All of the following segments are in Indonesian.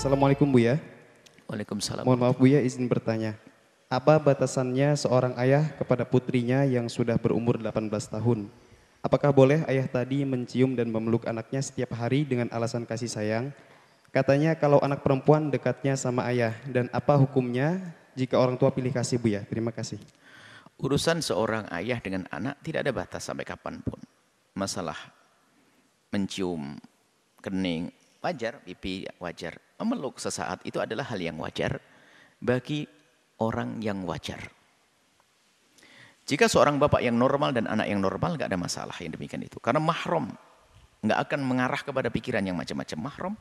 Assalamualaikum Buya. Waalaikumsalam. Mohon maaf Buya izin bertanya. Apa batasannya seorang ayah kepada putrinya yang sudah berumur 18 tahun? Apakah boleh ayah tadi mencium dan memeluk anaknya setiap hari dengan alasan kasih sayang? Katanya kalau anak perempuan dekatnya sama ayah dan apa hukumnya jika orang tua pilih kasih Buya? Terima kasih. Urusan seorang ayah dengan anak tidak ada batas sampai kapan pun. Masalah mencium, kening, wajar, pipi wajar. Memeluk sesaat itu adalah hal yang wajar bagi orang yang wajar. Jika seorang bapak yang normal dan anak yang normal nggak ada masalah yang demikian itu. Karena mahram nggak akan mengarah kepada pikiran yang macam-macam mahram.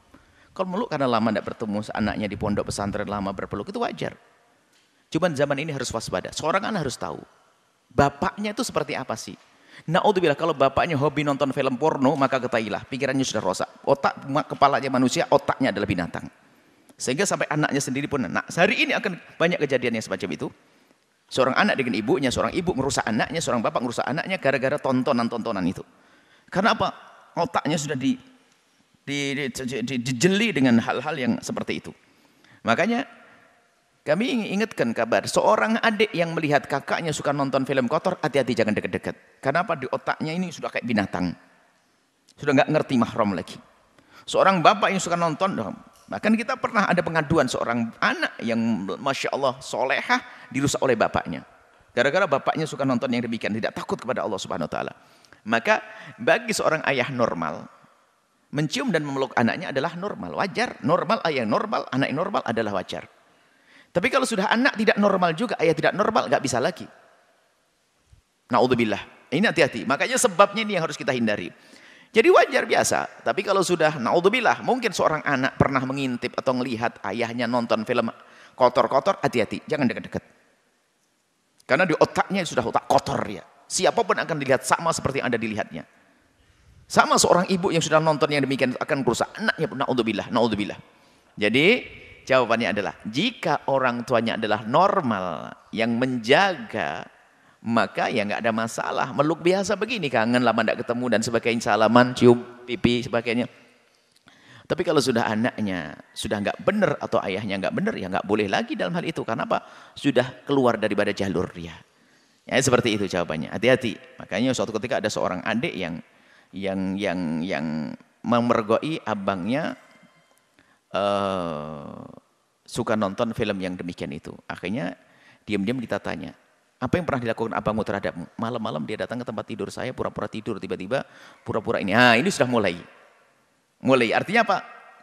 Kalau meluk karena lama tidak bertemu anaknya di pondok pesantren lama berpeluk itu wajar. Cuman zaman ini harus waspada. Seorang anak harus tahu bapaknya itu seperti apa sih. Naudzubillah kalau bapaknya hobi nonton film porno maka ketahuilah pikirannya sudah rosak. Otak kepalanya manusia, otaknya adalah binatang. Sehingga sampai anaknya sendiri pun, nah hari ini akan banyak kejadian yang semacam itu. Seorang anak dengan ibunya, seorang ibu merusak anaknya, seorang bapak merusak anaknya gara-gara tontonan-tontonan itu. Karena apa? Otaknya sudah di, di, di, di, dijeli dengan hal-hal yang seperti itu. Makanya kami ingatkan kabar, seorang adik yang melihat kakaknya suka nonton film kotor, hati-hati jangan dekat-dekat. Karena apa? Di otaknya ini sudah kayak binatang. Sudah nggak ngerti mahram lagi. Seorang bapak yang suka nonton, Bahkan kita pernah ada pengaduan seorang anak yang Masya Allah solehah dirusak oleh bapaknya. Gara-gara bapaknya suka nonton yang demikian, tidak takut kepada Allah Subhanahu Wa Taala. Maka bagi seorang ayah normal, mencium dan memeluk anaknya adalah normal, wajar. Normal, ayah normal, anak normal adalah wajar. Tapi kalau sudah anak tidak normal juga, ayah tidak normal, nggak bisa lagi. Naudzubillah. Ini hati-hati. Makanya sebabnya ini yang harus kita hindari. Jadi wajar biasa. Tapi kalau sudah naudzubillah, mungkin seorang anak pernah mengintip atau melihat ayahnya nonton film kotor-kotor, hati-hati, jangan dekat-dekat. Karena di otaknya sudah otak kotor ya. Siapa pun akan dilihat sama seperti Anda dilihatnya. Sama seorang ibu yang sudah nonton yang demikian akan merusak anaknya pun naudzubillah, naudzubillah. Jadi jawabannya adalah jika orang tuanya adalah normal yang menjaga maka ya nggak ada masalah. Meluk biasa begini, kangen lama tidak ketemu dan sebagainya, salaman, cium pipi, sebagainya. Tapi kalau sudah anaknya sudah nggak benar atau ayahnya nggak benar, ya nggak boleh lagi dalam hal itu. Karena apa? Sudah keluar daripada jalur dia. Ya seperti itu jawabannya. Hati-hati. Makanya suatu ketika ada seorang adik yang yang yang yang memergoi abangnya uh, suka nonton film yang demikian itu. Akhirnya diam-diam kita tanya, apa yang pernah dilakukan abangmu terhadapmu? Malam-malam dia datang ke tempat tidur saya, pura-pura tidur, tiba-tiba pura-pura ini. Ah, ini sudah mulai. Mulai. Artinya apa?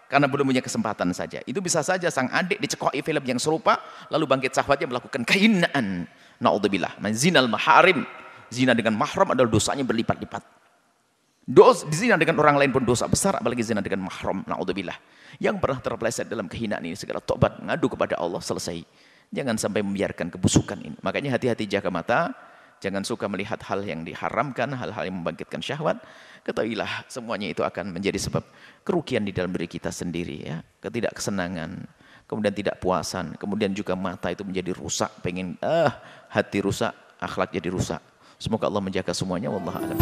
Karena belum punya kesempatan saja. Itu bisa saja sang adik dicekoi film yang serupa, lalu bangkit sahabatnya melakukan kainaan. Na'udzubillah. Zinal maharim. Zina dengan mahram adalah dosanya berlipat-lipat. Dos, zina dengan orang lain pun dosa besar, apalagi zina dengan mahram. Na'udzubillah. Yang pernah terpeleset dalam kehinaan ini, segala tobat, ngadu kepada Allah, selesai. Jangan sampai membiarkan kebusukan ini. Makanya hati-hati jaga mata. Jangan suka melihat hal yang diharamkan, hal-hal yang membangkitkan syahwat. Ketahuilah semuanya itu akan menjadi sebab kerugian di dalam diri kita sendiri. ya Ketidakkesenangan, kemudian tidak puasan, kemudian juga mata itu menjadi rusak. Pengen, ah, hati rusak, akhlak jadi rusak. Semoga Allah menjaga semuanya. Wallahualam.